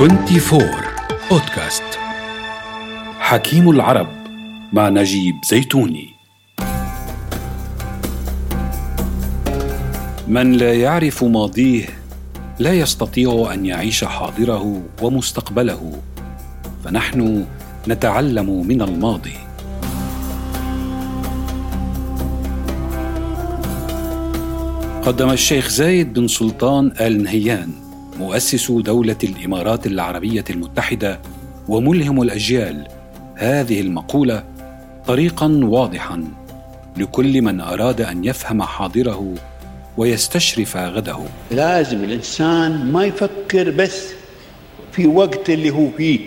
24 بودكاست حكيم العرب مع نجيب زيتوني. من لا يعرف ماضيه لا يستطيع أن يعيش حاضره ومستقبله فنحن نتعلم من الماضي. قدم الشيخ زايد بن سلطان آل نهيان. مؤسس دولة الإمارات العربية المتحدة وملهم الأجيال هذه المقولة طريقا واضحا لكل من أراد أن يفهم حاضره ويستشرف غده. لازم الإنسان ما يفكر بس في وقت اللي هو فيه.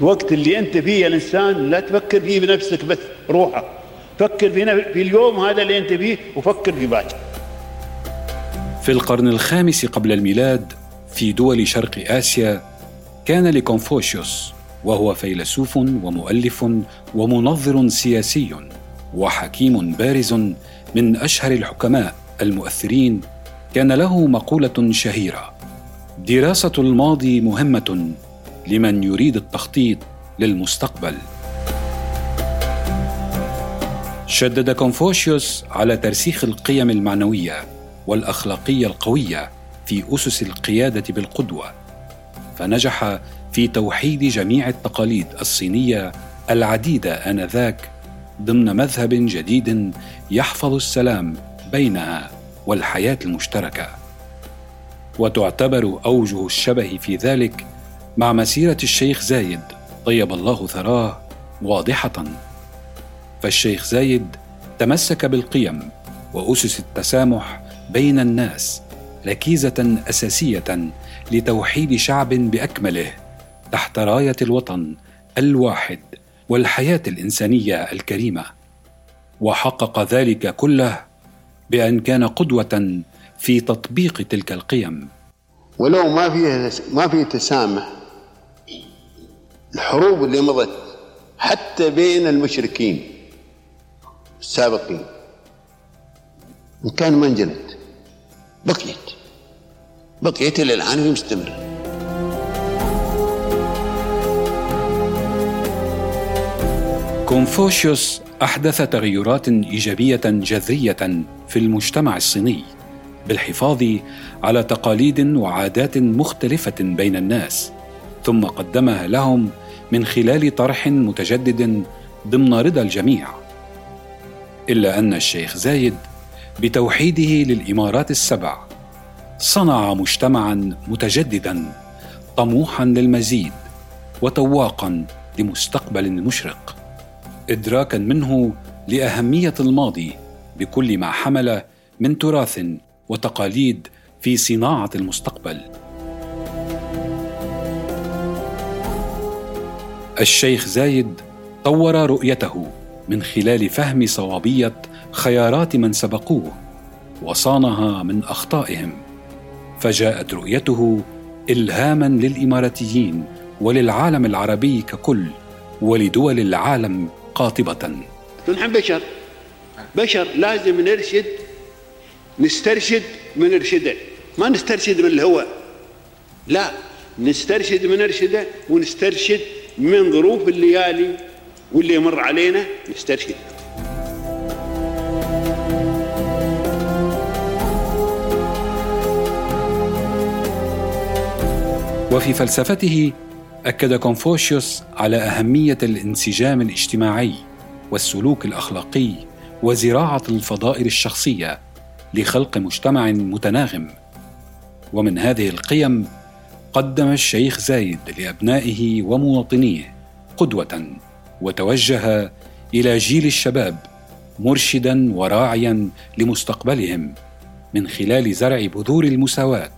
الوقت اللي أنت فيه يا الإنسان لا تفكر فيه بنفسك بس روحك فكر في, في اليوم هذا اللي أنت فيه وفكر في باكر في القرن الخامس قبل الميلاد في دول شرق آسيا كان لكونفوشيوس وهو فيلسوف ومؤلف ومنظر سياسي وحكيم بارز من أشهر الحكماء المؤثرين كان له مقولة شهيرة دراسة الماضي مهمة لمن يريد التخطيط للمستقبل شدد كونفوشيوس على ترسيخ القيم المعنوية والأخلاقية القوية في أسس القيادة بالقدوة فنجح في توحيد جميع التقاليد الصينية العديدة آنذاك ضمن مذهب جديد يحفظ السلام بينها والحياة المشتركة. وتعتبر أوجه الشبه في ذلك مع مسيرة الشيخ زايد طيب الله ثراه واضحة. فالشيخ زايد تمسك بالقيم وأسس التسامح بين الناس ركيزه أساسية لتوحيد شعب بأكمله تحت راية الوطن الواحد والحياة الإنسانية الكريمة. وحقق ذلك كله بأن كان قدوة في تطبيق تلك القيم. ولو ما فيها ما في تسامح الحروب اللي مضت حتى بين المشركين السابقين إن كان ما انجلت. بقيت. بقيت إلى الآن وهي مستمرة كونفوشيوس أحدث تغيرات إيجابية جذرية في المجتمع الصيني بالحفاظ على تقاليد وعادات مختلفة بين الناس ثم قدمها لهم من خلال طرح متجدد ضمن رضا الجميع. إلا أن الشيخ زايد بتوحيده للإمارات السبع. صنع مجتمعا متجددا طموحا للمزيد وتواقا لمستقبل مشرق. ادراكا منه لأهمية الماضي بكل ما حمل من تراث وتقاليد في صناعة المستقبل. الشيخ زايد طور رؤيته من خلال فهم صوابية خيارات من سبقوه وصانها من أخطائهم فجاءت رؤيته الهاما للإماراتيين وللعالم العربي ككل ولدول العالم قاطبة. نحن بشر. بشر لازم نرشد نسترشد من ارشده ما نسترشد من الهوى. لا نسترشد من ارشده ونسترشد من ظروف الليالي واللي يمر علينا نسترشد. وفي فلسفته أكد كونفوشيوس على أهمية الانسجام الاجتماعي والسلوك الأخلاقي وزراعة الفضائل الشخصية لخلق مجتمع متناغم. ومن هذه القيم قدم الشيخ زايد لأبنائه ومواطنيه قدوة وتوجه إلى جيل الشباب مرشدا وراعيا لمستقبلهم من خلال زرع بذور المساواة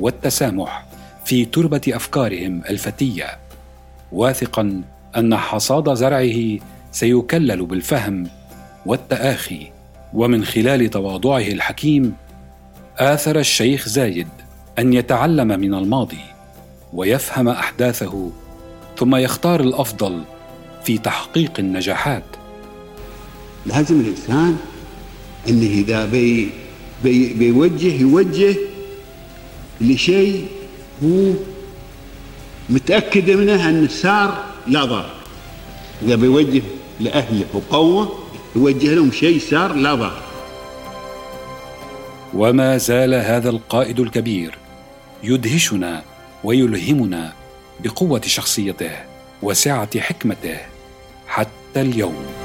والتسامح. في تربة أفكارهم الفتية. واثقا أن حصاد زرعه سيكلل بالفهم والتآخي ومن خلال تواضعه الحكيم آثر الشيخ زايد أن يتعلم من الماضي ويفهم أحداثه ثم يختار الأفضل في تحقيق النجاحات. لازم الإنسان انه إذا بي بي بيوجه يوجه لشيء هو متأكد منها أن السار لا ضرر إذا بيوجه لأهله وقوة يوجه لهم شيء سار لا ضرر وما زال هذا القائد الكبير يدهشنا ويلهمنا بقوة شخصيته وسعة حكمته حتى اليوم.